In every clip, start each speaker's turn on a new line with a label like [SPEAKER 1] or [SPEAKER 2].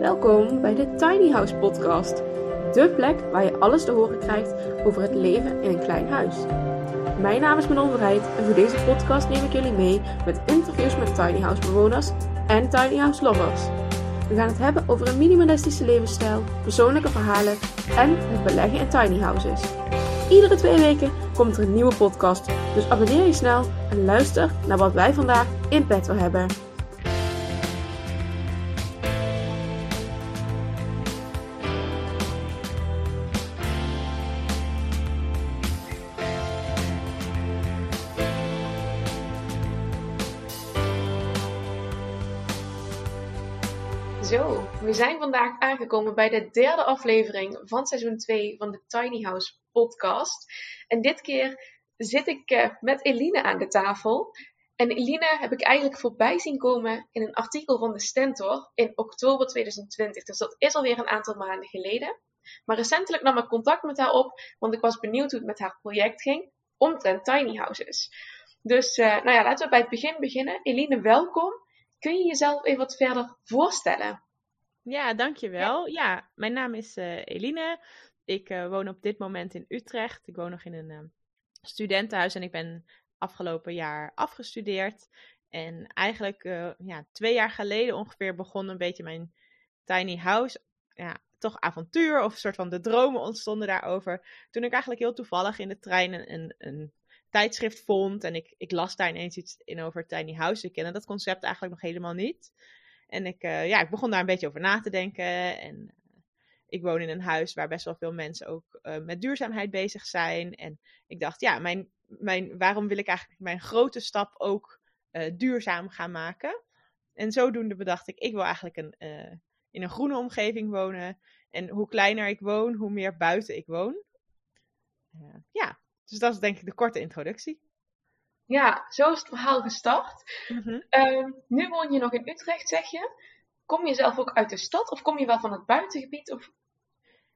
[SPEAKER 1] Welkom bij de Tiny House Podcast. De plek waar je alles te horen krijgt over het leven in een klein huis. Mijn naam is Manon Verheid en voor deze podcast neem ik jullie mee met interviews met tiny house bewoners en tiny house lovers. We gaan het hebben over een minimalistische levensstijl, persoonlijke verhalen en het beleggen in tiny houses. Iedere twee weken komt er een nieuwe podcast, dus abonneer je snel en luister naar wat wij vandaag in petto hebben. Aangekomen bij de derde aflevering van seizoen 2 van de Tiny House podcast. En dit keer zit ik uh, met Eline aan de tafel. En Eline heb ik eigenlijk voorbij zien komen in een artikel van de Stentor in oktober 2020. Dus dat is alweer een aantal maanden geleden. Maar recentelijk nam ik contact met haar op, want ik was benieuwd hoe het met haar project ging omtrent tiny houses. Dus uh, nou ja, laten we bij het begin beginnen. Eline, welkom. Kun je jezelf even wat verder voorstellen?
[SPEAKER 2] Ja, dankjewel. Ja, ja mijn naam is uh, Eline. Ik uh, woon op dit moment in Utrecht. Ik woon nog in een uh, studentenhuis en ik ben afgelopen jaar afgestudeerd. En eigenlijk ja, twee jaar geleden ongeveer begon een beetje mijn tiny house. Ja, toch avontuur of een soort van de dromen ontstonden daarover. Toen ik eigenlijk heel toevallig in de trein een, een, een tijdschrift vond. En ik, ik las daar ineens iets in over tiny house. Ik kende dat concept eigenlijk nog helemaal niet. En ik, uh, ja, ik begon daar een beetje over na te denken. En uh, ik woon in een huis waar best wel veel mensen ook uh, met duurzaamheid bezig zijn. En ik dacht, ja, mijn, mijn, waarom wil ik eigenlijk mijn grote stap ook duurzaam gaan maken? En zodoende bedacht ik, ik wil eigenlijk een, in een groene omgeving wonen. En hoe kleiner ik woon, hoe meer buiten ik woon. ja, dus dat is denk ik de korte introductie.
[SPEAKER 1] Ja, zo is het verhaal gestart. Mm -hmm. uh, nu woon je nog in Utrecht, zeg je. Kom je zelf ook uit de stad of kom je wel van het buitengebied? Of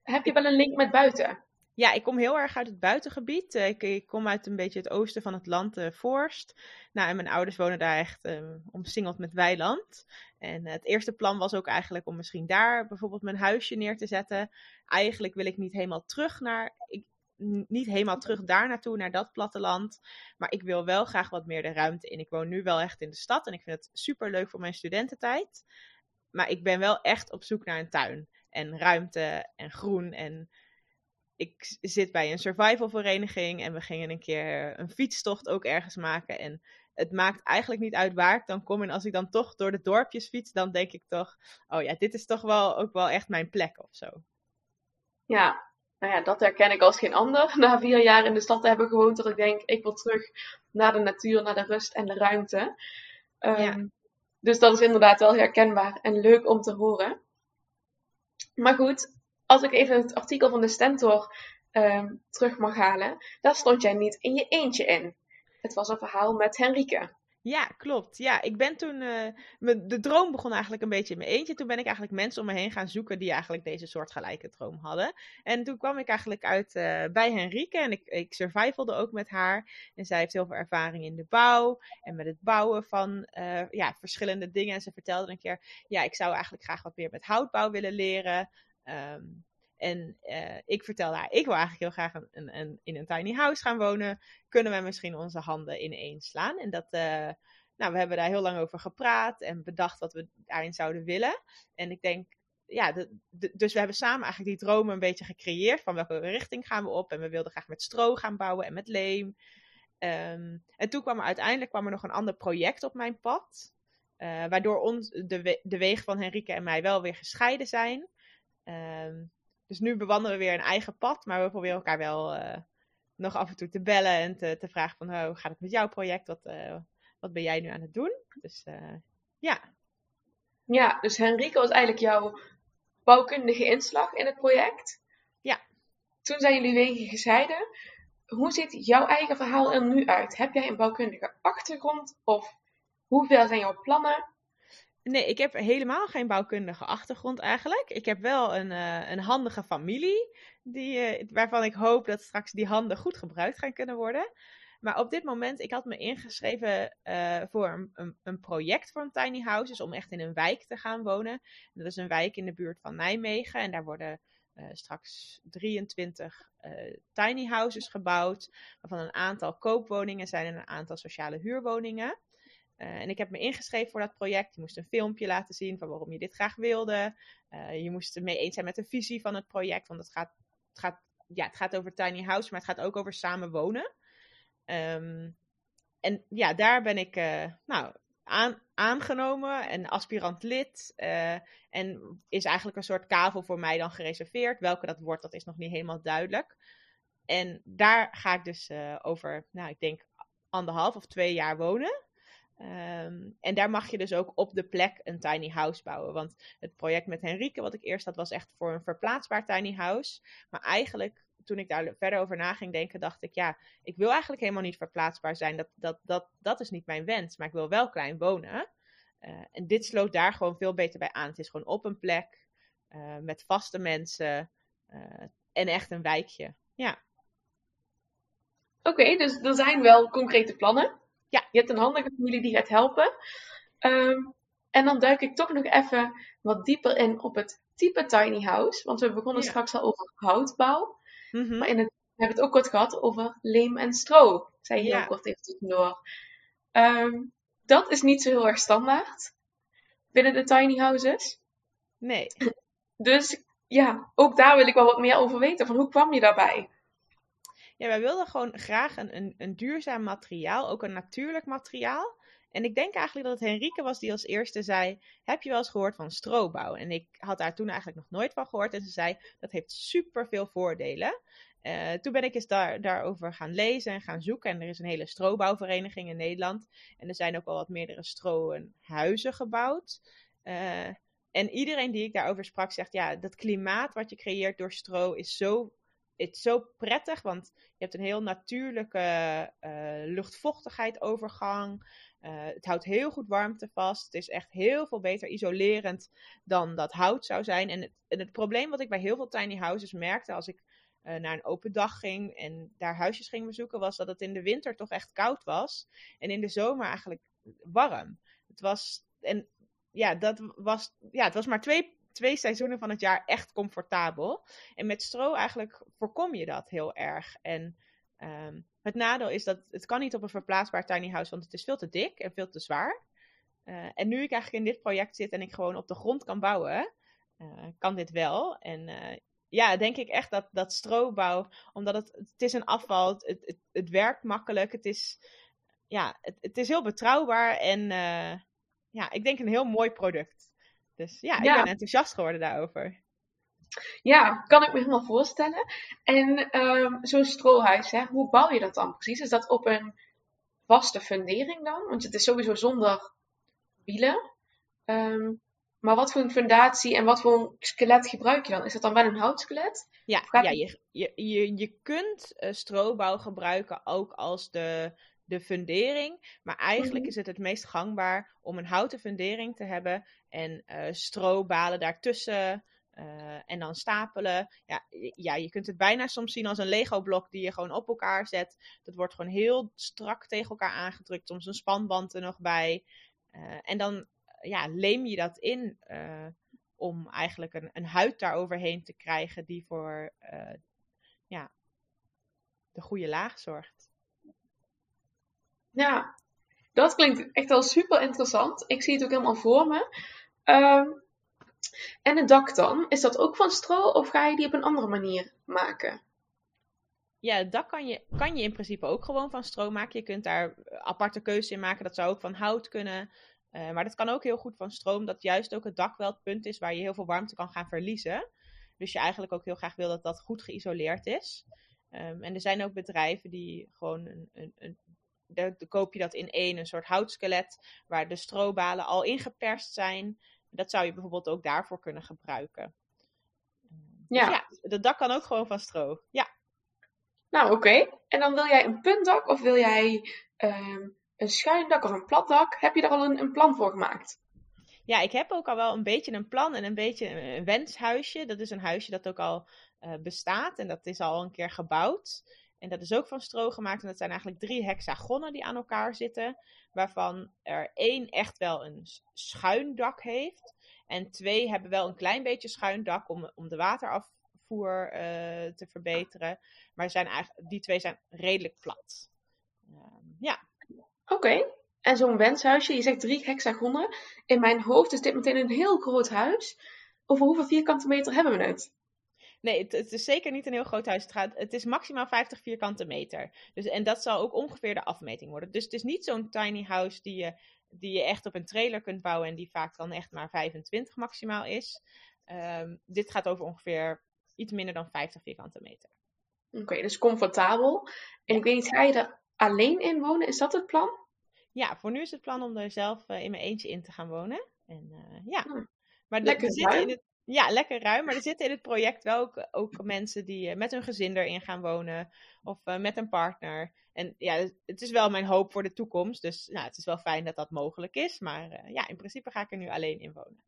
[SPEAKER 1] heb je wel een link met buiten?
[SPEAKER 2] Ja, ik kom heel erg uit het buitengebied. Ik, ik kom uit een beetje het oosten van het land, uh, Forst. Nou, en mijn ouders wonen daar echt uh, omsingeld met weiland. En het eerste plan was ook eigenlijk om misschien daar bijvoorbeeld mijn huisje neer te zetten. Eigenlijk wil ik niet helemaal terug naar. Ik, niet helemaal terug daar naartoe, naar dat platteland. Maar ik wil wel graag wat meer de ruimte in. Ik woon nu wel echt in de stad en ik vind het super leuk voor mijn studententijd. Maar ik ben wel echt op zoek naar een tuin en ruimte en groen. En ik zit bij een survival vereniging en we gingen een keer een fietstocht ook ergens maken. En het maakt eigenlijk niet uit waar ik dan kom. En als ik dan toch door de dorpjes fiets, dan denk ik toch, oh ja, dit is toch wel ook wel echt mijn plek of zo.
[SPEAKER 1] Ja, nou ja, dat herken ik als geen ander. Na vier jaar in de stad te hebben gewoond, dat ik denk, ik wil terug naar de natuur, naar de rust en de ruimte. Um, ja. Dus dat is inderdaad wel herkenbaar en leuk om te horen. Maar goed, als ik even het artikel van de Stentor um, terug mag halen, daar stond jij niet in je eentje in. Het was een verhaal met Henrike.
[SPEAKER 2] Ja, klopt. Ja, ik ben toen. Uh, de droom begon eigenlijk een beetje in mijn eentje. Toen ben ik eigenlijk mensen om me heen gaan zoeken die eigenlijk deze soortgelijke droom hadden. En toen kwam ik eigenlijk uit uh, bij Henrike en ik, ik survivalde ook met haar. En zij heeft heel veel ervaring in de bouw en met het bouwen van uh, ja, verschillende dingen. En ze vertelde een keer: ja, ik zou eigenlijk graag wat meer met houtbouw willen leren. Um, en uh, ik vertelde haar, ik wil eigenlijk heel graag een, een, in een tiny house gaan wonen. Kunnen we misschien onze handen ineen slaan? En dat, uh, nou, we hebben daar heel lang over gepraat en bedacht wat we daarin zouden willen. En ik denk, ja, dus we hebben samen eigenlijk die dromen een beetje gecreëerd van welke richting gaan we op. En we wilden graag met stro gaan bouwen en met leem. Um, en toen kwam er uiteindelijk kwam er nog een ander project op mijn pad. Uh, waardoor ons, de, de wegen van Henrike en mij wel weer gescheiden zijn. Um, dus nu bewandelen we weer een eigen pad, maar we proberen elkaar wel uh, nog af en toe te bellen en te, te vragen van oh, hoe gaat het met jouw project? Wat, uh, wat ben jij nu aan het doen? Dus uh, ja.
[SPEAKER 1] Ja, dus Henrike was eigenlijk jouw bouwkundige inslag in het project.
[SPEAKER 2] Ja.
[SPEAKER 1] Toen zijn jullie wegen gescheiden. Hoe ziet jouw eigen verhaal er nu uit? Heb jij een bouwkundige achtergrond of hoeveel zijn jouw plannen?
[SPEAKER 2] Nee, ik heb helemaal geen bouwkundige achtergrond eigenlijk. Ik heb wel een, uh, een handige familie, die, uh, waarvan ik hoop dat straks die handen goed gebruikt gaan kunnen worden. Maar op dit moment, ik had me ingeschreven uh, voor een, een, project voor een tiny house. Dus om echt in een wijk te gaan wonen. Dat is een wijk in de buurt van Nijmegen. En daar worden straks 23 uh, tiny houses gebouwd. Waarvan een aantal koopwoningen zijn en een aantal sociale huurwoningen. Uh, en ik heb me ingeschreven voor dat project. Je moest een filmpje laten zien van waarom je dit graag wilde. je moest het mee eens zijn met de visie van het project. Want het gaat, het gaat, ja, het gaat over tiny house, maar het gaat ook over samen wonen. Um, en ja, daar ben ik nou, aan, aangenomen en aspirant lid. En is eigenlijk een soort kavel voor mij dan gereserveerd. Welke dat wordt, dat is nog niet helemaal duidelijk. En daar ga ik dus over, nou, ik denk anderhalf of twee jaar wonen. Um, en daar mag je dus ook op de plek een tiny house bouwen. Want het project met Henrike, wat ik eerst had, was echt voor een verplaatsbaar tiny house. Maar eigenlijk toen ik daar verder over na ging denken, dacht ik, ja, ik wil eigenlijk helemaal niet verplaatsbaar zijn. Dat, dat, dat, dat is niet mijn wens, maar ik wil wel klein wonen. Uh, en dit sloot daar gewoon veel beter bij aan. Het is gewoon op een plek, uh, met vaste mensen uh, en echt een wijkje. Ja.
[SPEAKER 1] Oké, dus er zijn wel concrete plannen. Je hebt een handige familie die gaat helpen. Um, en dan duik ik toch nog even wat dieper in op het type tiny house. Want we begonnen ja. straks al over houtbouw. Mm-hmm. Maar in het, we hebben het ook kort gehad over leem en stro. Ik zei heel ja. kort even tussendoor. Um, dat is niet zo heel erg standaard binnen de tiny houses.
[SPEAKER 2] Nee.
[SPEAKER 1] Dus ja, ook daar wil ik wel wat meer over weten. Van hoe kwam je daarbij?
[SPEAKER 2] Ja, wij wilden gewoon graag een, een, duurzaam materiaal, ook een natuurlijk materiaal. En ik denk eigenlijk dat het Henrike was die als eerste zei: Heb je wel eens gehoord van strobouw? En ik had daar toen eigenlijk nog nooit van gehoord. En ze zei: Dat heeft super veel voordelen. Uh, toen ben ik eens daar, daarover gaan lezen en gaan zoeken. En er is een hele strobouwvereniging in Nederland. En er zijn ook al wat meerdere strohuizen gebouwd. Uh, en iedereen die ik daarover sprak zegt: Ja, dat klimaat wat je creëert door stro is zo het is zo prettig, want je hebt een heel natuurlijke uh, luchtvochtigheid overgang. Uh, het houdt heel goed warmte vast. Het is echt heel veel beter isolerend dan dat hout zou zijn. En het, het probleem wat ik bij heel veel tiny houses merkte als ik uh, naar een open dag ging en daar huisjes ging bezoeken, was dat het in de winter toch echt koud was. En in de zomer eigenlijk warm. Het was, en ja, dat was, ja, het was maar twee, twee seizoenen van het jaar echt comfortabel. En met stro eigenlijk voorkom je dat heel erg. En um, het nadeel is dat het kan niet op een verplaatsbaar tiny house, want het is veel te dik en veel te zwaar. Uh, en nu ik eigenlijk in dit project zit en ik gewoon op de grond kan bouwen, uh, kan dit wel. En uh, ja, denk ik echt dat, dat strobouw, omdat het, het is een afval, het, het, het werkt makkelijk, het is, ja, het, het is heel betrouwbaar en ja, ik denk een heel mooi product. Dus ja, ik ja. ben enthousiast geworden daarover.
[SPEAKER 1] Ja, kan ik me helemaal voorstellen. En um, zo'n strohuis, hè, hoe bouw je dat dan precies? Is dat op een vaste fundering dan? Want het is sowieso zonder wielen. Um, maar wat voor een fundatie en wat voor een skelet gebruik je dan? Is dat dan wel een houtskelet?
[SPEAKER 2] Ja, ja je, je, je, je kunt uh, strobouw gebruiken ook als de, de fundering. Maar eigenlijk mm-hmm. is het het meest gangbaar om een houten fundering te hebben en uh, strobalen daartussen. Uh, en dan stapelen. Ja, ja, je kunt het bijna soms zien als een Lego-blok die je gewoon op elkaar zet. Dat wordt gewoon heel strak tegen elkaar aangedrukt. Soms een spanband er nog bij. Uh, en dan ja, leem je dat in uh, om eigenlijk een, een huid daaroverheen te krijgen die voor ja, de goede laag zorgt.
[SPEAKER 1] Ja, dat klinkt echt wel super interessant. Ik zie het ook helemaal voor me. Um, en het dak dan, is dat ook van stro of ga je die op een andere manier maken?
[SPEAKER 2] Ja, het dak kan je, kan je in principe ook gewoon van stro maken. Je kunt daar aparte keuzes in maken. Dat zou ook van hout kunnen. Uh, maar dat kan ook heel goed van stroom. Dat juist ook het dak wel het punt is waar je heel veel warmte kan gaan verliezen. Dus je eigenlijk ook heel graag wil dat dat goed geïsoleerd is. Um, en er zijn ook bedrijven die gewoon een, een, een dan koop je dat in één, een soort houtskelet, waar de strobalen al ingeperst zijn. Dat zou je bijvoorbeeld ook daarvoor kunnen gebruiken. Dus ja. ja, dat dak kan ook gewoon van stro. Ja.
[SPEAKER 1] Nou, oké. En dan wil jij een puntdak of wil jij uh, een schuin dak of een plat dak? Heb je daar al een, een, plan voor gemaakt?
[SPEAKER 2] Ja, ik heb ook al wel een beetje een plan en een beetje een wenshuisje. Dat is een huisje dat ook al uh, bestaat en dat is al een keer gebouwd. En dat is ook van stro gemaakt. En dat zijn eigenlijk drie hexagonnen die aan elkaar zitten. Waarvan er één echt wel een schuin dak heeft. En twee hebben wel een klein beetje schuin dak om, om de waterafvoer uh, te verbeteren. Maar zijn eigenlijk, die twee zijn redelijk plat. Uh, ja.
[SPEAKER 1] Oké. En zo'n wenshuisje, je zegt drie hexagonnen. In mijn hoofd is dit meteen een heel groot huis. Over hoeveel vierkante meter hebben we het?
[SPEAKER 2] Nee, het, het, is zeker niet een heel groot huis. Het, gaat, het is maximaal 50 vierkante meter. Dus, en dat zal ook ongeveer de afmeting worden. Dus het is niet zo'n tiny house die je, die je echt op een trailer kunt bouwen. En die vaak dan echt maar 25 maximaal is. Um, dit gaat over ongeveer iets minder dan 50 vierkante meter.
[SPEAKER 1] Oké, dus comfortabel. En ik weet niet, ga je er alleen in wonen? Is dat het plan?
[SPEAKER 2] Ja, voor nu is het plan om er zelf uh, in mijn eentje in te gaan wonen. En uh, ja.
[SPEAKER 1] Hm.
[SPEAKER 2] Maar
[SPEAKER 1] Lekker
[SPEAKER 2] er zitten in het, ja, lekker ruim. Maar er zitten in het project wel ook, mensen die uh, met hun gezin erin gaan wonen. Of met een partner. En ja, het is wel mijn hoop voor de toekomst. Dus nou, het is wel fijn dat dat mogelijk is. Maar ja, in principe ga ik er nu alleen in wonen.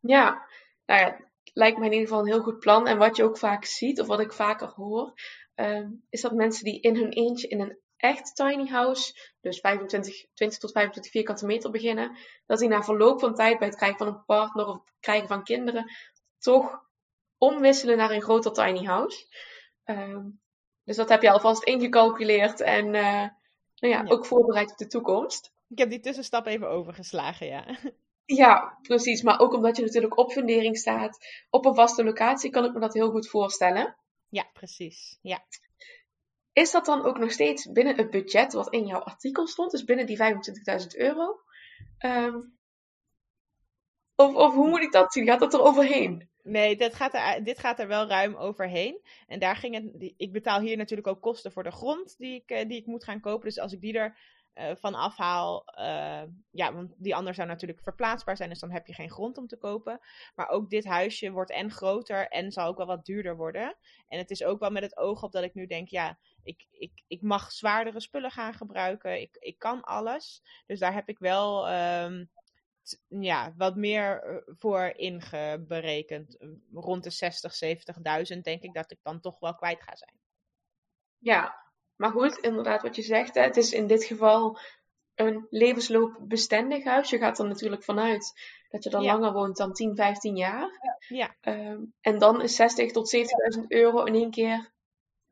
[SPEAKER 1] Ja, nou ja, lijkt me in ieder geval een heel goed plan. En wat je ook vaak ziet, of wat ik vaker hoor, uh, is dat mensen die in hun eentje in een echt tiny house, dus 25, 20 tot 25 vierkante meter beginnen, dat die na verloop van tijd bij het krijgen van een partner of het krijgen van kinderen toch omwisselen naar een groter tiny house. Uh, dus dat heb je alvast ingecalculeerd en uh, nou ja, ja, ook voorbereid op de toekomst.
[SPEAKER 2] Ik heb die tussenstap even overgeslagen, ja.
[SPEAKER 1] Ja, precies. Maar ook omdat je natuurlijk op fundering staat, op een vaste locatie, kan ik me dat heel goed voorstellen.
[SPEAKER 2] Ja, precies. Ja.
[SPEAKER 1] Is dat dan ook nog steeds binnen het budget wat in jouw artikel stond, dus binnen die 25.000 euro? Um, of, of hoe moet ik dat zien? Gaat dat er overheen?
[SPEAKER 2] Nee, dit gaat, er, dit gaat er wel ruim overheen. En daar ging het. Ik betaal hier natuurlijk ook kosten voor de grond die ik, die ik moet gaan kopen. Dus als ik die er uh, van afhaal. Uh, ja, want die ander zou natuurlijk verplaatsbaar zijn, dus dan heb je geen grond om te kopen. Maar ook dit huisje wordt en groter en zal ook wel wat duurder worden. En het is ook wel met het oog op dat ik nu denk, ja, ik, ik, ik mag zwaardere spullen gaan gebruiken. Ik, ik kan alles. Dus daar heb ik wel um, ja, wat meer eh, voor ingeberekend. Rond de 60, 70.000 denk ik dat ik dan toch wel kwijt ga zijn.
[SPEAKER 1] Ja, maar goed, inderdaad wat je zegt. Hè, het is in dit geval een levensloopbestendig huis. Je gaat er natuurlijk vanuit dat je dan ja. langer woont dan 10, 15 jaar.
[SPEAKER 2] Ja.
[SPEAKER 1] Um, en dan is 60 tot 70.000 euro in één keer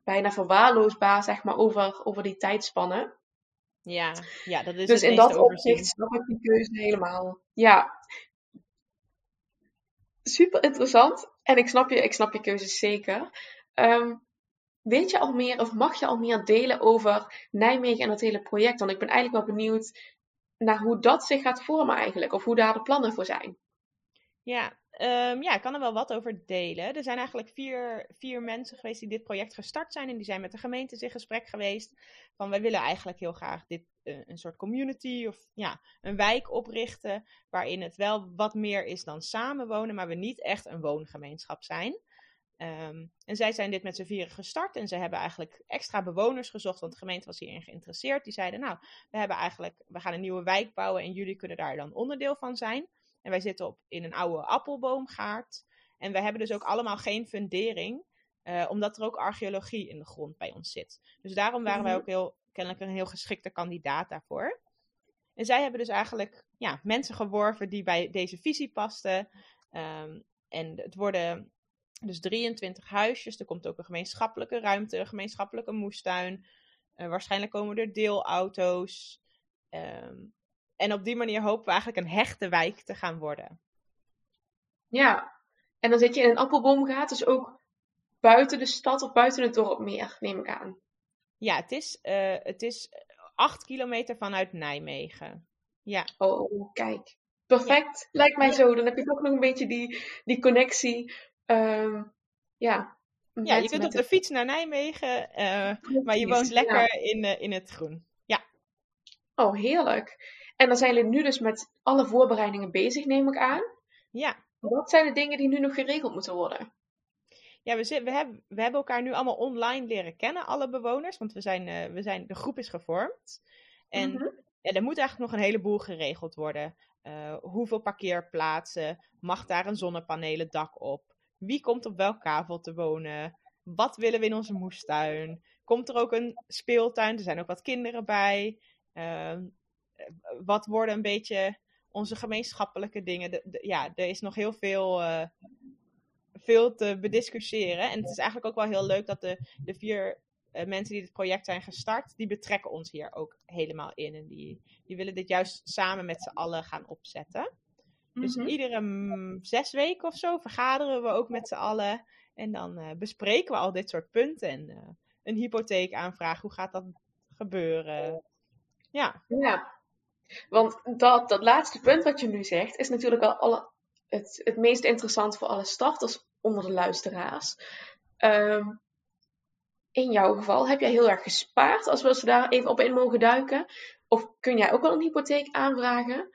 [SPEAKER 1] bijna verwaarloosbaar, zeg maar, over, over die tijdspannen.
[SPEAKER 2] Ja, ja dat is
[SPEAKER 1] Dus in dat opzicht snap ik die keuze helemaal. Ja. Super interessant. En ik snap je, ik snap je keuze zeker. Um, weet je al meer, of mag je al meer delen over Nijmegen en het hele project? Want ik ben eigenlijk wel benieuwd naar hoe dat zich gaat vormen eigenlijk. Of hoe daar de plannen voor zijn.
[SPEAKER 2] Ja, um, ja, ik kan er wel wat over delen. Er zijn eigenlijk vier, vier mensen geweest die dit project gestart zijn. En die zijn met de gemeente in gesprek geweest. Van wij willen eigenlijk heel graag dit, uh, een soort community of ja, een wijk oprichten. Waarin het wel wat meer is dan samenwonen, maar we niet echt een woongemeenschap zijn. Um, en zij zijn dit met z'n vieren gestart en ze hebben eigenlijk extra bewoners gezocht, want de gemeente was hierin geïnteresseerd. Die zeiden, nou, we hebben eigenlijk, we gaan een nieuwe wijk bouwen en jullie kunnen daar dan onderdeel van zijn. En wij zitten op, in een oude appelboomgaard. En we hebben dus ook allemaal geen fundering, uh, omdat er ook archeologie in de grond bij ons zit. Dus daarom waren wij ook heel, kennelijk een heel geschikte kandidaat daarvoor. En zij hebben dus eigenlijk ja, mensen geworven die bij deze visie pasten. Um, en het worden dus 23 huisjes. Er komt ook een gemeenschappelijke ruimte, een gemeenschappelijke moestuin. Uh, waarschijnlijk komen er deelauto's. Um, en op die manier hopen we eigenlijk een hechte wijk te gaan worden.
[SPEAKER 1] Ja, en dan zit je in een appelboomgaat, dus ook buiten de stad of buiten het dorp meer, neem ik aan.
[SPEAKER 2] Ja, het is, uh, het is acht kilometer vanuit Nijmegen. Ja.
[SPEAKER 1] Oh, kijk. Perfect, ja. lijkt mij ja. zo. Dan heb je toch nog een beetje die, die connectie Um, ja.
[SPEAKER 2] Ja, je kunt op de fiets naar Nijmegen, uh, maar je woont lekker ja. in, uh, in het groen. Ja.
[SPEAKER 1] Oh, heerlijk. En dan zijn jullie nu dus met alle voorbereidingen bezig, neem ik aan.
[SPEAKER 2] Ja.
[SPEAKER 1] Wat zijn de dingen die nu nog geregeld moeten worden?
[SPEAKER 2] Ja, we, zit, we, hebben, we hebben elkaar nu allemaal online leren kennen, alle bewoners. Want we zijn, uh, we zijn, de groep is gevormd. En mm -hmm. ja, er moet eigenlijk nog een heleboel geregeld worden. Uh, hoeveel parkeerplaatsen? Mag daar een zonnepanelen dak op? Wie komt op welk kavel te wonen? wat willen we in onze moestuin? Komt er ook een speeltuin? Er zijn ook wat kinderen bij. Ehm, wat worden een beetje onze gemeenschappelijke dingen? ja, er is nog heel veel, uh, veel te bediscussiëren. En het is eigenlijk ook wel heel leuk dat de, de vier uh, mensen die dit project zijn gestart, die betrekken ons hier ook helemaal in. En die, die willen dit juist samen met z'n allen gaan opzetten. Dus mhm. iedere mm, zes weken of zo vergaderen we ook met z'n allen. En dan uh, bespreken we al dit soort punten. En uh, een hypotheekaanvraag, hoe gaat dat gebeuren? Ja.
[SPEAKER 1] Ja, want dat, dat laatste punt wat je nu zegt, is natuurlijk wel alle, het, het meest interessant voor alle starters onder de luisteraars. Um, in jouw geval, heb jij heel erg gespaard, als we ze daar even op in mogen duiken? Of kun jij ook wel een hypotheek aanvragen?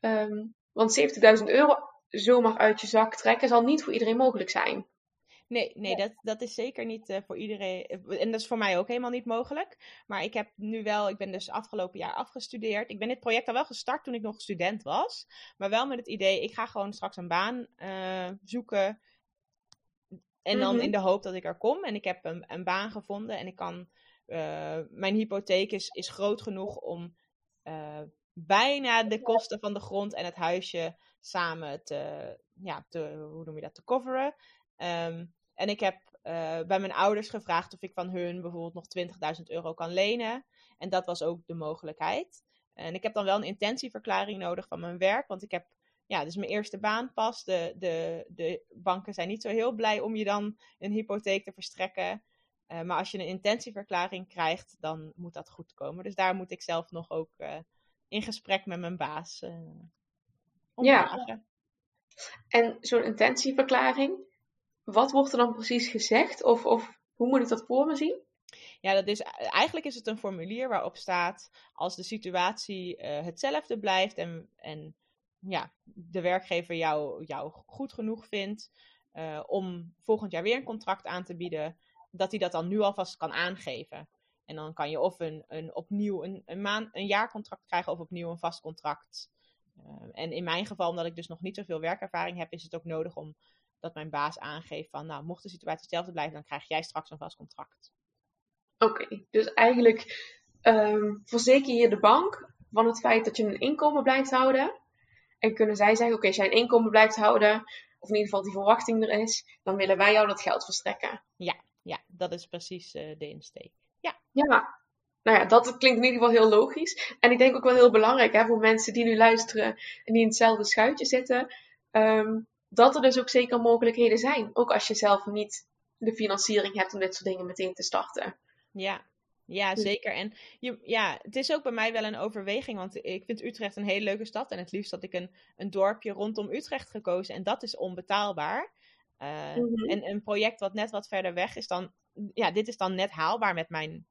[SPEAKER 1] Um, want 70.000 euro zomaar uit je zak trekken zal niet voor iedereen mogelijk zijn.
[SPEAKER 2] Nee, nee dat, dat is zeker niet uh, voor iedereen. En dat is voor mij ook helemaal niet mogelijk. Maar ik heb nu wel, ik ben dus afgelopen jaar afgestudeerd. Ik ben dit project al wel gestart toen ik nog student was. Maar wel met het idee, ik ga gewoon straks een baan uh, zoeken. En dan mhm. in de hoop dat ik er kom. En ik heb een, een baan gevonden en ik kan. Uh, mijn hypotheek is, is groot genoeg om bijna de kosten van de grond en het huisje samen te, ja, te hoe noem je dat, te coveren. Um, en ik heb uh, bij mijn ouders gevraagd of ik van hun bijvoorbeeld nog 20.000 euro kan lenen. En dat was ook de mogelijkheid. En ik heb dan wel een intentieverklaring nodig van mijn werk, want ik heb ja, dus mijn eerste baan pas. De, de, de banken zijn niet zo heel blij om je dan een hypotheek te verstrekken. Uh, maar als je een intentieverklaring krijgt, dan moet dat goed komen. Dus daar moet ik zelf nog ook uh, in gesprek met mijn baas. Uh,
[SPEAKER 1] ja. En zo'n intentieverklaring, wat wordt er dan precies gezegd? Of, of hoe moet ik dat voor me zien?
[SPEAKER 2] Ja, dat is, eigenlijk is het een formulier waarop staat als de situatie uh, hetzelfde blijft en, en ja, de werkgever jou, jou goed genoeg vindt uh, om volgend jaar weer een contract aan te bieden, dat hij dat dan nu alvast kan aangeven. En dan kan je of een, een opnieuw een, een, maand, een jaarcontract krijgen of opnieuw een vast contract. Uh, en in mijn geval, omdat ik dus nog niet zoveel werkervaring heb, is het ook nodig om dat mijn baas aangeeft van, nou, mocht de situatie hetzelfde blijven, dan krijg jij straks een vast contract.
[SPEAKER 1] Oké, dus eigenlijk um, verzeker je de bank van het feit dat je een inkomen blijft houden. En kunnen zij zeggen, oké, als jij een inkomen blijft houden, of in ieder geval die verwachting er is, dan willen wij jou dat geld verstrekken.
[SPEAKER 2] Ja, ja dat is precies uh, de insteek. Ja.
[SPEAKER 1] Nou ja, dat klinkt in ieder geval heel logisch. En ik denk ook wel heel belangrijk hè, voor mensen die nu luisteren en die in hetzelfde schuitje zitten. Um, dat er dus ook zeker mogelijkheden zijn. Ook als je zelf niet de financiering hebt om dit soort dingen meteen te starten.
[SPEAKER 2] Ja, ja, dus zeker. En je, ja, het is ook bij mij wel een overweging, want ik vind Utrecht een hele leuke stad. En het liefst had ik een, een dorpje rondom Utrecht gekozen. En dat is onbetaalbaar. Uh, En een project wat net wat verder weg is, dan, ja, dit is dan net haalbaar met mijn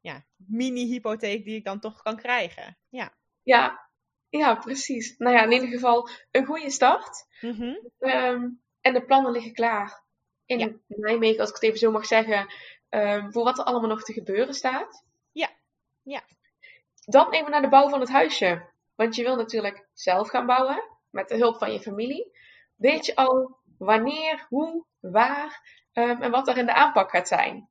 [SPEAKER 2] ja, mini-hypotheek die ik dan toch kan krijgen. Ja.
[SPEAKER 1] Ja, ja, precies. Nou ja, in ieder geval een goede start. Mhm. Ehm, en de plannen liggen klaar in ja. Nijmegen, als ik het even zo mag zeggen, um, voor wat er allemaal nog te gebeuren staat.
[SPEAKER 2] Ja, ja.
[SPEAKER 1] Dan even naar de bouw van het huisje. Want je wil natuurlijk zelf gaan bouwen, met de hulp van je familie. Weet je al wanneer, hoe, waar um, en wat er in de aanpak gaat zijn?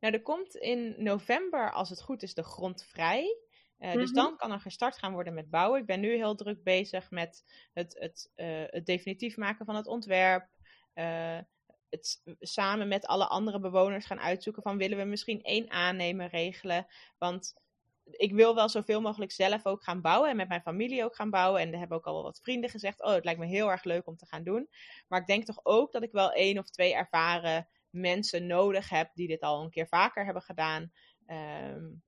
[SPEAKER 2] Nou, er komt in november, als het goed is, de grond vrij. Uh, Dus mhm. dan kan er gestart gaan worden met bouwen. Ik ben nu heel druk bezig met het, het, uh, het definitief maken van het ontwerp. Uh, het samen met alle andere bewoners gaan uitzoeken van willen we misschien één aannemer regelen. Want ik wil wel zoveel mogelijk zelf ook gaan bouwen en met mijn familie ook gaan bouwen. En er hebben ook al wat vrienden gezegd, oh het lijkt me heel erg leuk om te gaan doen. Maar ik denk toch ook dat ik wel één of twee ervaren mensen nodig heb die dit al een keer vaker hebben gedaan. Um,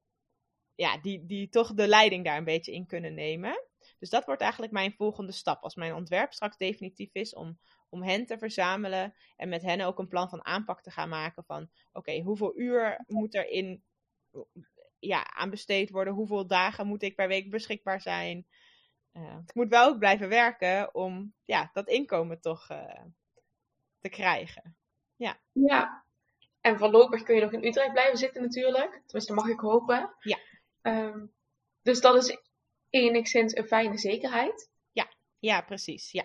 [SPEAKER 2] ja, die, die toch de leiding daar een beetje in kunnen nemen. Dus dat wordt eigenlijk mijn volgende stap. Als mijn ontwerp straks definitief is, om, om hen te verzamelen en met hen ook een plan van aanpak te gaan maken van oké, hoeveel uur moet er in, ja, aan besteed worden? Hoeveel dagen moet ik per week beschikbaar zijn? Uh, ik moet wel ook blijven werken om ja, dat inkomen toch uh, te krijgen. Ja.
[SPEAKER 1] ja, en voorlopig kun je nog in Utrecht blijven zitten natuurlijk. Tenminste, mag ik hopen.
[SPEAKER 2] Ja.
[SPEAKER 1] Um, dus dat is enigszins een fijne zekerheid.
[SPEAKER 2] Ja, ja precies. Ja.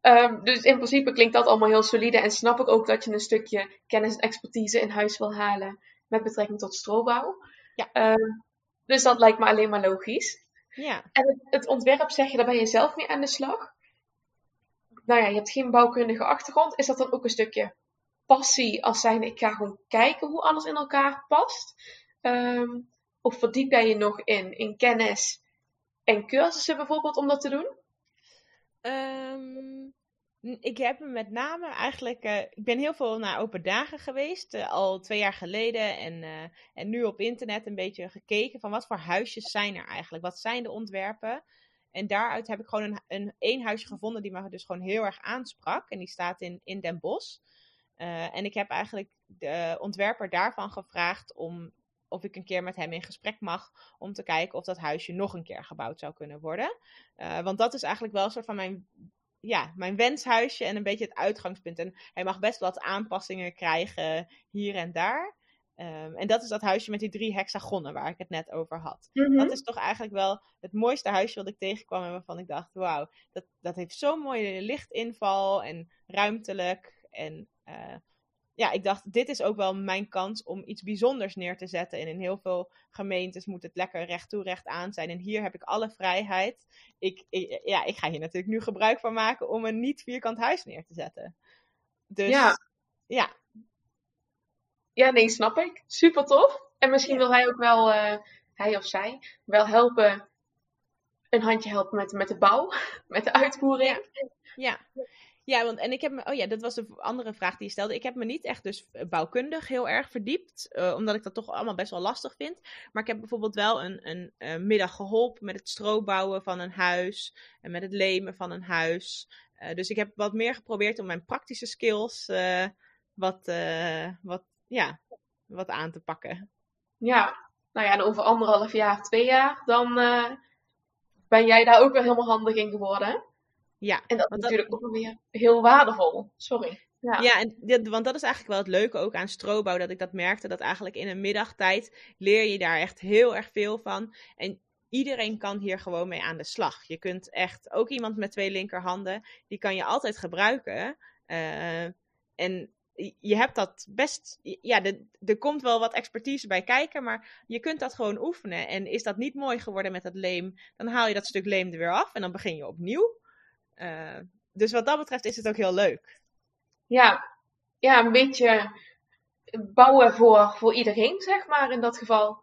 [SPEAKER 1] Ehm, dus in principe klinkt dat allemaal heel solide en snap ik ook dat je een stukje kennis en expertise in huis wil halen met betrekking tot strobouw.
[SPEAKER 2] Ja.
[SPEAKER 1] Ehm, dus dat lijkt me alleen maar logisch.
[SPEAKER 2] Ja.
[SPEAKER 1] En het, het ontwerp zeg je, daar ben je zelf mee aan de slag. Nou ja, je hebt geen bouwkundige achtergrond. Is dat dan ook een stukje passie als zijnde ik ga gewoon kijken hoe alles in elkaar past? Ehm, of verdiep jij je nog in, in kennis en cursussen bijvoorbeeld om dat te doen?
[SPEAKER 2] Ehm, ik heb me met name eigenlijk. eh, ik ben heel veel naar open dagen geweest, eh, al twee jaar geleden. En, eh, en nu op internet een beetje gekeken van wat voor huisjes zijn er eigenlijk? Wat zijn de ontwerpen? En daaruit heb ik gewoon een, een één huisje gevonden die me dus gewoon heel erg aansprak. En die staat in, in Den Bosch. Eh, en ik heb eigenlijk de ontwerper daarvan gevraagd om of ik een keer met hem in gesprek mag om te kijken of dat huisje nog een keer gebouwd zou kunnen worden. Eh, want dat is eigenlijk wel een soort van mijn, ja, mijn wenshuisje en een beetje het uitgangspunt. En hij mag best wat aanpassingen krijgen hier en daar. Um, en dat is dat huisje met die drie hexagonnen waar ik het net over had.
[SPEAKER 1] Mhm.
[SPEAKER 2] Dat is toch eigenlijk wel het mooiste huisje wat ik tegenkwam en waarvan ik dacht, wauw, dat, dat heeft zo'n mooie lichtinval en ruimtelijk. En uh, ja, ik dacht, dit is ook wel mijn kans om iets bijzonders neer te zetten. En in heel veel gemeentes moet het lekker recht toe, recht aan zijn. En hier heb ik alle vrijheid. Ik, ik, ja, ik ga hier natuurlijk nu gebruik van maken om een niet vierkant huis neer te zetten. Dus
[SPEAKER 1] Ja.
[SPEAKER 2] ja,
[SPEAKER 1] Ja, nee, snap ik. Super tof. En misschien wil hij ook wel, eh, hij of zij, wel helpen, een handje helpen met, met de bouw, met de uitvoering.
[SPEAKER 2] Ja. Ja, want en ik heb me, oh ja, dat was de andere vraag die je stelde. Ik heb me niet echt dus bouwkundig heel erg verdiept, eh, omdat ik dat toch allemaal best wel lastig vind. Maar ik heb bijvoorbeeld wel een, een, eh, middag geholpen met het strobouwen van een huis en met het lemen van een huis. Eh, dus ik heb wat meer geprobeerd om mijn praktische skills eh, wat, eh, wat, ja, wat aan te pakken.
[SPEAKER 1] Ja, nou ja, en over anderhalf jaar, twee jaar, dan eh, ben jij daar ook weer helemaal handig in geworden.
[SPEAKER 2] Ja,
[SPEAKER 1] En dat is
[SPEAKER 2] want dat-
[SPEAKER 1] natuurlijk ook weer heel waardevol. Sorry. Ja.
[SPEAKER 2] Ja, en dit, want dat is eigenlijk wel het leuke ook aan strobouw, dat ik dat merkte, dat eigenlijk in een middagtijd leer je daar echt heel erg veel van. En iedereen kan hier gewoon mee aan de slag. Je kunt echt, ook iemand met twee linkerhanden, die kan je altijd gebruiken. Eh, en je hebt dat best, ja, er- er komt wel wat expertise bij kijken, maar je kunt dat gewoon oefenen. En is dat niet mooi geworden met dat leem, dan haal je dat stuk leem er weer af en dan begin je opnieuw. Eh, dus wat dat betreft is het ook heel leuk.
[SPEAKER 1] Ja. ja, een beetje bouwen voor, voor iedereen, zeg maar, in dat geval.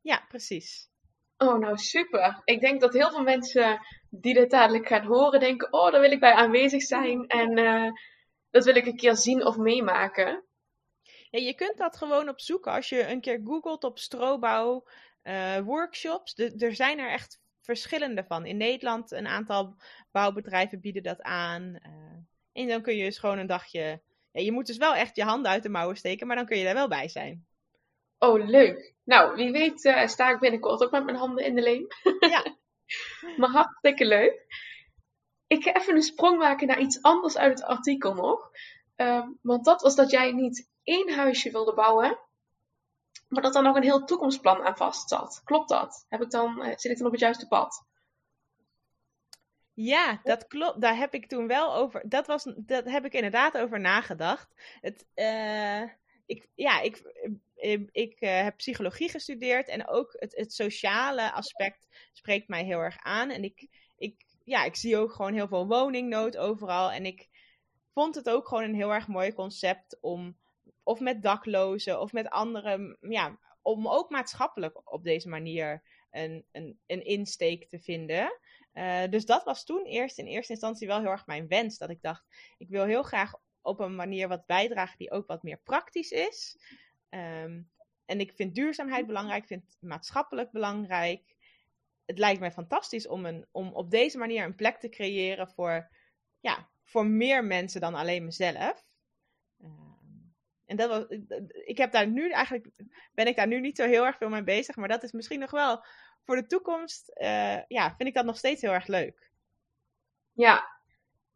[SPEAKER 2] Ja, precies.
[SPEAKER 1] Oh, nou super. Ik denk dat heel veel mensen die dit dadelijk gaan horen, denken: Oh, daar wil ik bij aanwezig zijn en eh, dat wil ik een keer zien of meemaken.
[SPEAKER 2] Ja, je kunt dat gewoon opzoeken als je een keer googelt op strobouw eh, workshops. De- er zijn er echt verschillende van. In Nederland een aantal bouwbedrijven bieden dat aan. eh, en dan kun je dus gewoon een dagje... Ja, je moet dus wel echt je handen uit de mouwen steken, maar dan kun je daar wel bij zijn.
[SPEAKER 1] Oh, leuk. Nou, wie weet eh, sta ik binnenkort ook met mijn handen in de leem.
[SPEAKER 2] Ja.
[SPEAKER 1] maar hartstikke leuk. Ik ga even een sprong maken naar iets anders uit het artikel nog. Ehm, want dat was dat jij niet één huisje wilde bouwen, maar dat er nog een heel toekomstplan aan vast zat. Klopt dat? Heb ik dan, eh, zit ik dan op het juiste pad?
[SPEAKER 2] Ja, dat klopt. Daar heb ik toen wel over. Dat, was, dat heb ik inderdaad over nagedacht. Het, eh, ik, ja, ik, eh, ik eh, heb psychologie gestudeerd en ook het, het sociale aspect spreekt mij heel erg aan. En ik, ik, ja, ik zie ook gewoon heel veel woningnood overal. En ik vond het ook gewoon een heel erg mooi concept om, of met daklozen of met anderen, ja, om ook maatschappelijk op deze manier een, een, een insteek te vinden. Uh, dus dat was toen eerst in eerste instantie wel heel erg mijn wens. Dat ik dacht, ik wil heel graag op een manier wat bijdragen die ook wat meer praktisch is. Um, en ik vind duurzaamheid belangrijk, ik vind maatschappelijk belangrijk. Het lijkt mij fantastisch om, een, om op deze manier een plek te creëren voor, ja, voor meer mensen dan alleen mezelf. En dat was, ik heb daar nu eigenlijk, ben ik daar nu niet zo heel erg veel mee bezig, maar dat is misschien nog wel voor de toekomst, uh, ja, vind ik dat nog steeds heel erg leuk.
[SPEAKER 1] Ja,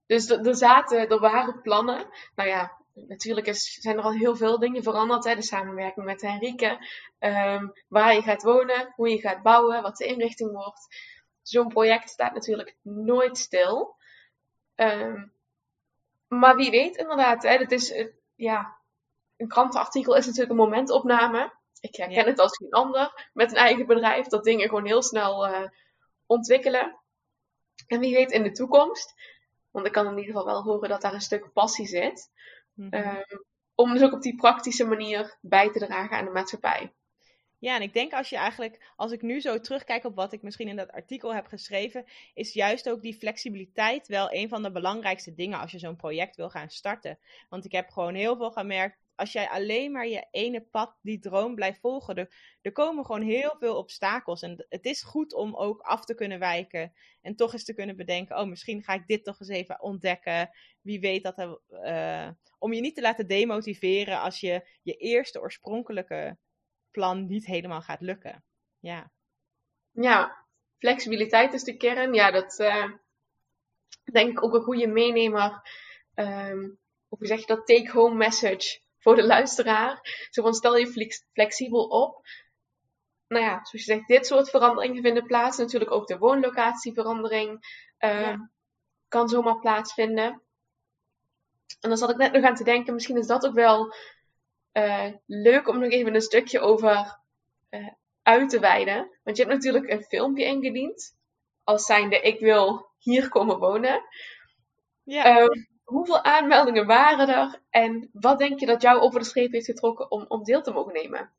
[SPEAKER 1] dus er zaten, er waren plannen. Nou ja, natuurlijk is, zijn er al heel veel dingen veranderd. Hè? De samenwerking met Henrike. Um, waar je gaat wonen, hoe je gaat bouwen, wat de inrichting wordt. Zo'n project staat natuurlijk nooit stil. Um, maar wie weet inderdaad. Hè, dat is, eh, ja, een krantenartikel is natuurlijk een momentopname. Ik herken
[SPEAKER 2] Ja.
[SPEAKER 1] het als geen ander met een eigen bedrijf. Dat dingen gewoon heel snel eh, ontwikkelen. En wie weet in de toekomst. Want ik kan in ieder geval wel horen dat daar een stuk passie zit.
[SPEAKER 2] Mhm.
[SPEAKER 1] Ehm, om dus ook op die praktische manier bij te dragen aan de maatschappij.
[SPEAKER 2] Ja, en ik denk als je eigenlijk, als ik nu zo terugkijk op wat ik misschien in dat artikel heb geschreven, is juist ook die flexibiliteit wel een van de belangrijkste dingen als je zo'n project wil gaan starten. Want ik heb gewoon heel veel gemerkt, als jij alleen maar je ene pad, die droom blijft volgen, er, komen gewoon heel veel obstakels. En het is goed om ook af te kunnen wijken en toch eens te kunnen bedenken, oh, misschien ga ik dit toch eens even ontdekken. Wie weet dat er, eh, om je niet te laten demotiveren als je je eerste oorspronkelijke plan niet helemaal gaat lukken. Ja,
[SPEAKER 1] Ja, flexibiliteit is de kern. Ja, dat eh, denk ik ook een goede meenemer. Of hoe zeg je dat? Take-home message voor de luisteraar. Zo van stel je flex- flexibel op. Nou ja, zoals je zegt, dit soort veranderingen vinden plaats. Natuurlijk ook de woonlocatieverandering eh,
[SPEAKER 2] Ja.
[SPEAKER 1] kan zomaar plaatsvinden. En dan zat ik net nog aan te denken, misschien is dat ook wel eh, leuk om nog even een stukje over eh, uit te wijden. Want je hebt natuurlijk een filmpje ingediend. Als zijnde, ik wil hier komen wonen.
[SPEAKER 2] ja.
[SPEAKER 1] Ehm, hoeveel aanmeldingen waren er? En wat denk je dat jou over de streep heeft getrokken om, om deel te mogen nemen?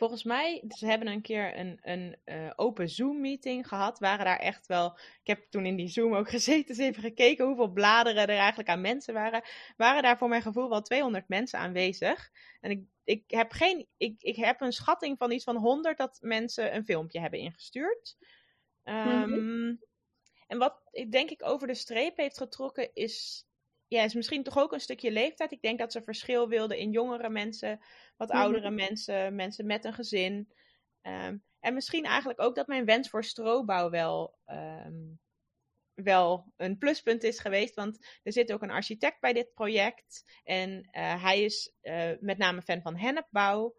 [SPEAKER 2] volgens mij, ze hebben een keer een, een eh, open Zoom-meeting gehad. Waren daar echt wel, ik heb toen in die Zoom ook gezeten, eens even gekeken hoeveel bladeren er eigenlijk aan mensen waren. Waren daar voor mijn gevoel wel 200 mensen aanwezig. En ik, ik, heb, geen, ik, ik heb een schatting van iets van 100 dat mensen een filmpje hebben ingestuurd. Ehm, En wat ik denk ik over de streep heeft getrokken is, ja, is misschien toch ook een stukje leeftijd. Ik denk dat ze verschil wilden in jongere mensen, wat
[SPEAKER 1] Mhm.
[SPEAKER 2] oudere mensen, mensen met een gezin. Ehm, en misschien eigenlijk ook dat mijn wens voor strobouw wel, ehm, wel een pluspunt is geweest. Want er zit ook een architect bij dit project. En eh, hij is eh, met name fan van hennepbouw.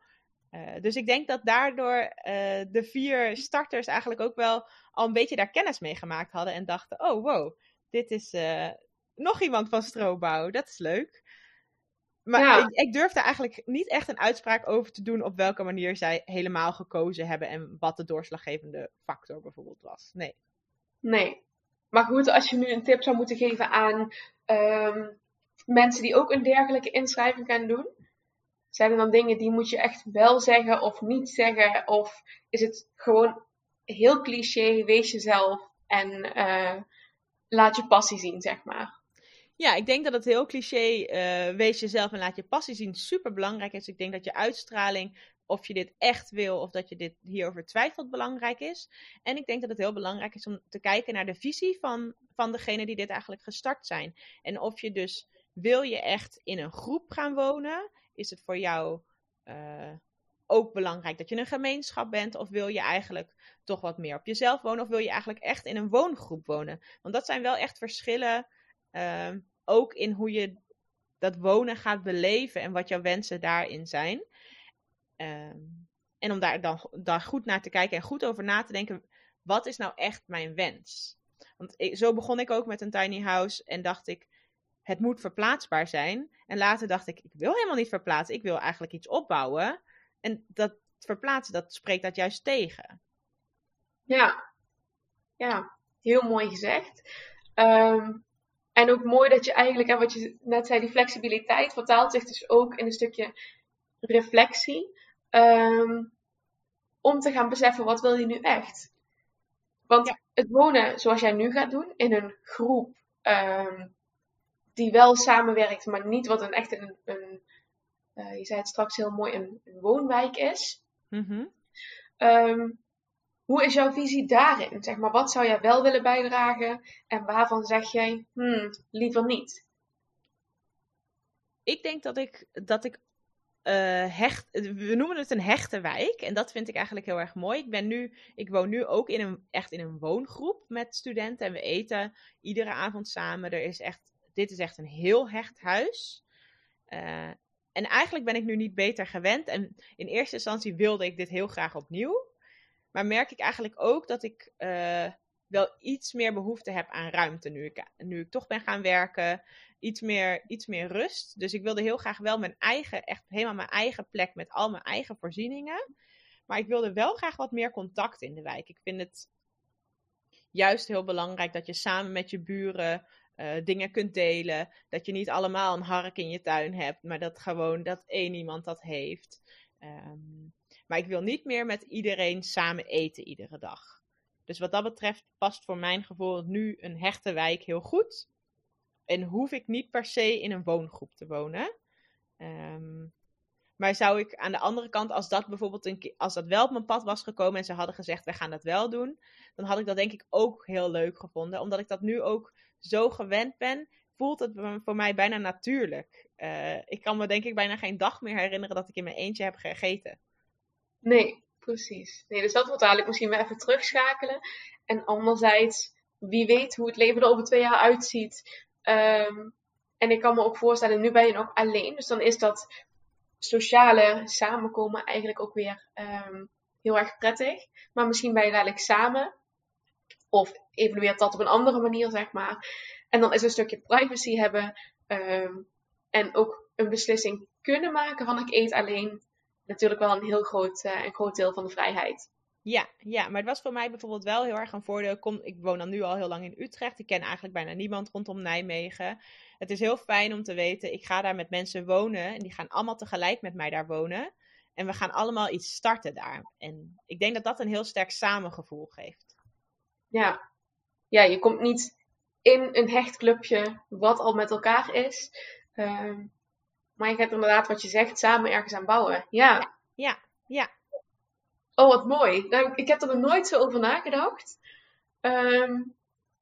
[SPEAKER 2] Eh, dus ik denk dat daardoor eh, de vier starters eigenlijk ook wel al een beetje daar kennis mee gemaakt hadden. En dachten, oh wow, dit is eh, nog iemand van strobouw. Dat is leuk. Maar
[SPEAKER 1] Ja.
[SPEAKER 2] ik, ik durfde eigenlijk niet echt een uitspraak over te doen op welke manier zij helemaal gekozen hebben. En wat de doorslaggevende factor bijvoorbeeld was. Nee.
[SPEAKER 1] Nee. Maar goed, als je nu een tip zou moeten geven aan ehm, mensen die ook een dergelijke inschrijving gaan doen, zijn er dan dingen die moet je echt wel zeggen of niet zeggen? Of is het gewoon heel cliché, wees jezelf en eh, laat je passie zien, zeg maar.
[SPEAKER 2] Ja, ik denk dat het heel cliché, eh, wees jezelf en laat je passie zien, super belangrijk is. Ik denk dat je uitstraling, of je dit echt wil of dat je dit hierover twijfelt, belangrijk is. En ik denk dat het heel belangrijk is om te kijken naar de visie van, van degene die dit eigenlijk gestart zijn. En of je dus, wil je echt in een groep gaan wonen? Is het voor jou eh, ook belangrijk dat je een gemeenschap bent? Of wil je eigenlijk toch wat meer op jezelf wonen? Of wil je eigenlijk echt in een woongroep wonen? Want dat zijn wel echt verschillen. ehm, ook in hoe je dat wonen gaat beleven en wat jouw wensen daarin zijn. Ehm, en om daar dan daar goed naar te kijken en goed over na te denken, wat is nou echt mijn wens? Want zo begon ik ook met een tiny house en dacht ik, het moet verplaatsbaar zijn. En later dacht ik, ik wil helemaal niet verplaatsen, ik wil eigenlijk iets opbouwen. En dat verplaatsen, dat spreekt dat juist tegen.
[SPEAKER 1] Ja, ja, heel mooi gezegd. Ehm, en ook mooi dat je eigenlijk, en wat je net zei, die flexibiliteit vertaalt zich dus ook in een stukje reflectie. Ehm, om te gaan beseffen, wat wil je nu echt? Want
[SPEAKER 2] Ja.
[SPEAKER 1] het wonen zoals jij nu gaat doen, in een groep ehm, die wel samenwerkt, maar niet wat een echt een, een eh, je zei het straks heel mooi, een, een woonwijk is.
[SPEAKER 2] Mhm.
[SPEAKER 1] Ehm, hoe is jouw visie daarin? Zeg maar, wat zou jij wel willen bijdragen en waarvan zeg jij, hmm, liever niet?
[SPEAKER 2] Ik denk dat ik, dat ik eh, hecht, we noemen het een hechte wijk. En dat vind ik eigenlijk heel erg mooi. Ik, ben nu, ik woon nu ook in een, echt in een woongroep met studenten. En we eten iedere avond samen. Er is echt, dit is echt een heel hecht huis. Eh, en eigenlijk ben ik nu niet beter gewend. En in eerste instantie wilde ik dit heel graag opnieuw. Maar merk ik eigenlijk ook dat ik eh, wel iets meer behoefte heb aan ruimte nu ik, nu ik toch ben gaan werken. Iets meer, iets meer rust. Dus ik wilde heel graag wel mijn eigen, echt helemaal mijn eigen plek met al mijn eigen voorzieningen. Maar ik wilde wel graag wat meer contact in de wijk. Ik vind het juist heel belangrijk dat je samen met je buren uh, dingen kunt delen. Dat je niet allemaal een hark in je tuin hebt, maar dat gewoon dat één iemand dat heeft. Um, maar ik wil niet meer met iedereen samen eten iedere dag. Dus wat dat betreft past voor mijn gevoel nu een hechte wijk heel goed. En hoef ik niet per se in een woongroep te wonen. Um, maar zou ik aan de andere kant, als dat bijvoorbeeld een, als dat wel op mijn pad was gekomen en ze hadden gezegd, wij gaan dat wel doen, dan had ik dat denk ik ook heel leuk gevonden. Omdat ik dat nu ook zo gewend ben, voelt het voor mij bijna natuurlijk. Uh, ik kan me denk ik bijna geen dag meer herinneren dat ik in mijn eentje heb gegeten.
[SPEAKER 1] Nee, precies. Nee, dus dat wordt eigenlijk misschien wel even terugschakelen. En anderzijds, wie weet hoe het leven er over twee jaar uitziet. Um, en ik kan me ook voorstellen, nu ben je nog alleen. Dus dan is dat sociale samenkomen eigenlijk ook weer um, heel erg prettig. Maar misschien ben je dadelijk samen. Of evalueert dat op een andere manier, zeg maar. En dan is een stukje privacy hebben. Um, en ook een beslissing kunnen maken van ik eet alleen. Natuurlijk wel een heel groot, uh, een groot deel van de vrijheid.
[SPEAKER 2] Ja, ja, maar het was voor mij bijvoorbeeld wel heel erg een voordeel. Kom, ik woon dan nu al heel lang in Utrecht. Ik ken eigenlijk bijna niemand rondom Nijmegen. Het is heel fijn om te weten, ik ga daar met mensen wonen. En die gaan allemaal tegelijk met mij daar wonen. En we gaan allemaal iets starten daar. En ik denk dat dat een heel sterk samengevoel geeft.
[SPEAKER 1] Ja, ja je komt niet in een hecht clubje wat al met elkaar is. Uh, maar je gaat inderdaad wat je zegt, samen ergens aan bouwen. Ja.
[SPEAKER 2] Ja, ja.
[SPEAKER 1] Oh, wat mooi. Nou, ik heb er nog nooit zo over nagedacht. Um,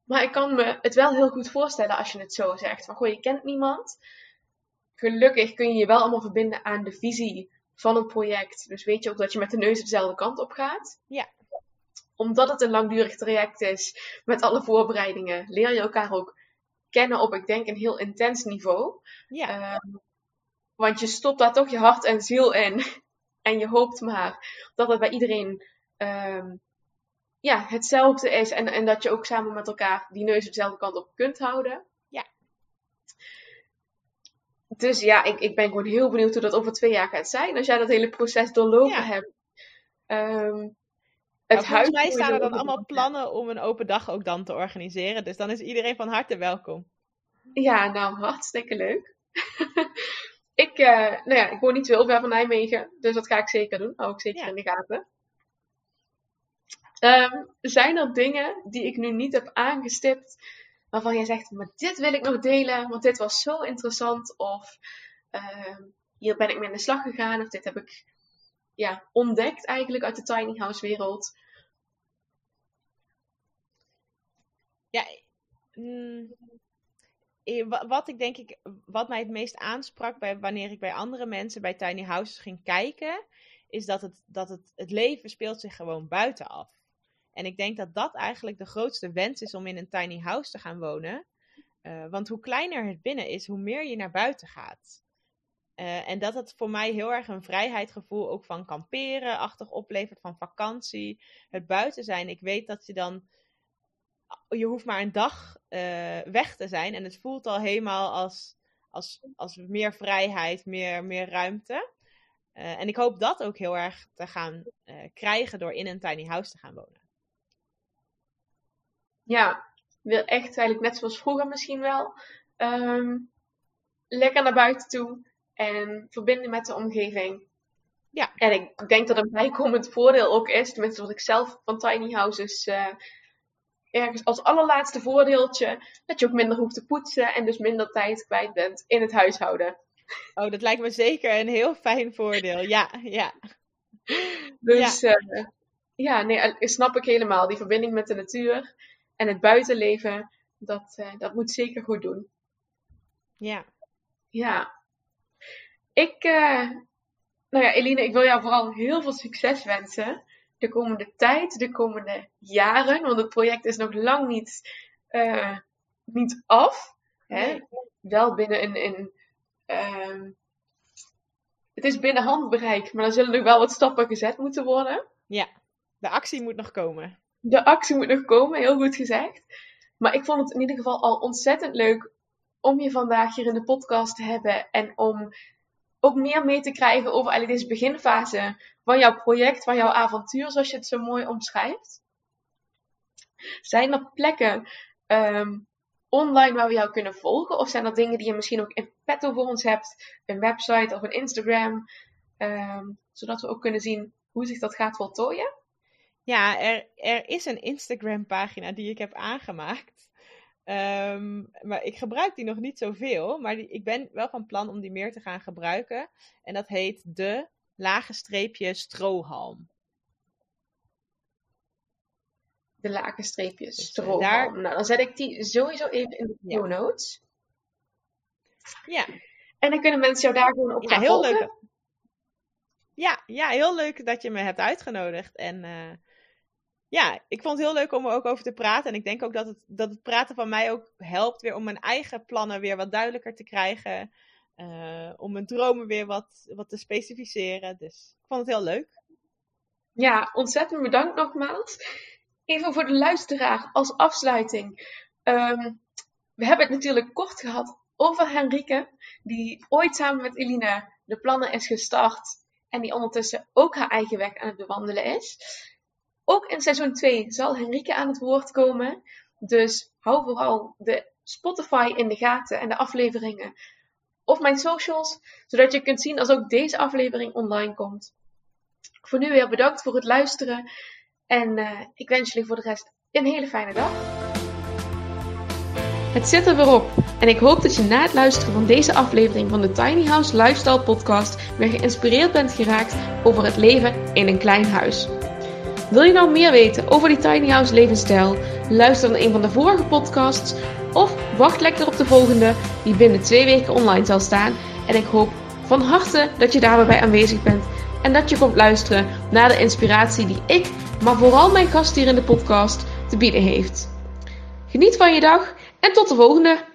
[SPEAKER 1] maar ik kan me het wel heel goed voorstellen als je het zo zegt. Van goh, je kent niemand. Gelukkig kun je je wel allemaal verbinden aan de visie van het project. Dus weet je ook dat je met de neus dezelfde kant op gaat.
[SPEAKER 2] Ja.
[SPEAKER 1] Omdat het een langdurig traject is met alle voorbereidingen, leer je elkaar ook kennen op, ik denk, een heel intens niveau.
[SPEAKER 2] Ja.
[SPEAKER 1] Um, want je stopt daar toch je hart en ziel in. En je hoopt maar dat het bij iedereen um, ja, hetzelfde is. En, en dat je ook samen met elkaar die neus dezelfde kant op kunt houden.
[SPEAKER 2] Ja.
[SPEAKER 1] Dus ja, ik, ik ben gewoon heel benieuwd hoe dat over twee jaar gaat zijn. Als jij dat hele proces doorlopen ja. hebt. Um,
[SPEAKER 2] het nou, volgens mij staan er dan allemaal plannen om een open dag ook dan te organiseren. Dus dan is iedereen van harte welkom.
[SPEAKER 1] Ja, nou, hartstikke leuk. ik, uh, nou ja, ik woon niet zo ver van Nijmegen. Dus dat ga ik zeker doen. Hou ik zeker ja. in de gaten. Um, zijn er dingen die ik nu niet heb aangestipt, waarvan jij zegt, maar dit wil ik nog delen, want dit was zo interessant, of um, hier ben ik mee aan de slag gegaan, of dit heb ik ja, ontdekt eigenlijk uit de tiny house wereld?
[SPEAKER 2] Ja, mm, wat ik denk ik, wat mij het meest aansprak bij wanneer ik bij andere mensen bij tiny houses ging kijken, is dat het, dat het, het leven speelt zich gewoon buitenaf. En ik denk dat dat eigenlijk de grootste wens is om in een tiny house te gaan wonen. Uh, want hoe kleiner het binnen is, hoe meer je naar buiten gaat. Uh, en dat het voor mij heel erg een vrijheidsgevoel ook van kamperen achtig oplevert, van vakantie, het buiten zijn. Ik weet dat je dan, je hoeft maar een dag uh, weg te zijn en het voelt al helemaal als, als, als meer vrijheid, meer, meer ruimte. en ik hoop dat ook heel erg te gaan krijgen door in een tiny house te gaan wonen.
[SPEAKER 1] Ja, wil echt eigenlijk net zoals vroeger misschien wel. Um, lekker naar buiten toe en verbinden met de omgeving.
[SPEAKER 2] Ja.
[SPEAKER 1] En ik denk dat een bijkomend voordeel ook is, tenminste wat ik zelf van tiny houses uh, ergens als allerlaatste voordeeltje, dat je ook minder hoeft te poetsen en dus minder tijd kwijt bent in het huishouden.
[SPEAKER 2] Oh, dat lijkt me zeker een heel fijn voordeel. Ja, ja.
[SPEAKER 1] Dus ja, uh, ja nee, snap ik helemaal. Die verbinding met de natuur. En het buitenleven, dat, uh, dat moet zeker goed doen.
[SPEAKER 2] Ja.
[SPEAKER 1] Ja. Ik, uh, nou ja, Eline, ik wil jou vooral heel veel succes wensen. De komende tijd, de komende jaren. Want het project is nog lang niet, uh, niet af. Hè? Wel binnen een. een uh, het is binnen handbereik, maar er zullen nog wel wat stappen gezet moeten worden.
[SPEAKER 2] Ja, de actie moet nog komen.
[SPEAKER 1] de actie moet nog komen, heel goed gezegd. Maar ik vond het in ieder geval al ontzettend leuk om je vandaag hier in de podcast te hebben. En om ook meer mee te krijgen over eigenlijk deze beginfase van jouw project, van jouw avontuur, zoals je het zo mooi omschrijft. Zijn er plekken ehm, online waar we jou kunnen volgen? Of zijn er dingen die je misschien ook in petto voor ons hebt? Een website of een Instagram? Ehm, zodat we ook kunnen zien hoe zich dat gaat voltooien?
[SPEAKER 2] Ja, er, er is een Instagram pagina die ik heb aangemaakt. Ehm, maar ik gebruik die nog niet zoveel. Maar die, ik ben wel van plan om die meer te gaan gebruiken. En dat heet de lage streepje strohalm.
[SPEAKER 1] De lage streepje dus, eh, strohalm. daar... Nou, dan zet ik die sowieso even in de show notes.
[SPEAKER 2] Ja.
[SPEAKER 1] En dan kunnen mensen jou daar gewoon op
[SPEAKER 2] ja, heel leuk. Ja, ja, heel leuk dat je me hebt uitgenodigd. En uh, ja, ik vond het heel leuk om er ook over te praten. En ik denk ook dat het, dat het praten van mij ook helpt weer om mijn eigen plannen weer wat duidelijker te krijgen. Uh, om mijn dromen weer wat, wat te specificeren. Dus ik vond het heel leuk.
[SPEAKER 1] Ja, ontzettend bedankt nogmaals. Even voor de luisteraar als afsluiting. Um, we hebben het natuurlijk kort gehad over Henrike, die ooit samen met Elina de plannen is gestart en die ondertussen ook haar eigen weg aan het bewandelen is. Ook in seizoen 2 zal Henrike aan het woord komen. Dus hou vooral de Spotify in de gaten en de afleveringen. Of mijn socials, zodat je kunt zien als ook deze aflevering online komt. Voor nu weer bedankt voor het luisteren. En uh, ik wens jullie voor de rest een hele fijne dag. Het zit er weer op. En ik hoop dat je na het luisteren van deze aflevering van de Tiny House Lifestyle Podcast weer geïnspireerd bent geraakt over het leven in een klein huis. Wil je nou meer weten over die tiny house levensstijl? Luister naar een van de vorige podcasts of wacht lekker op de volgende die binnen twee weken online zal staan. En ik hoop van harte dat je daarbij aanwezig bent en dat je komt luisteren naar de inspiratie die ik, maar vooral mijn gast hier in de podcast te bieden heeft. Geniet van je dag en tot de volgende!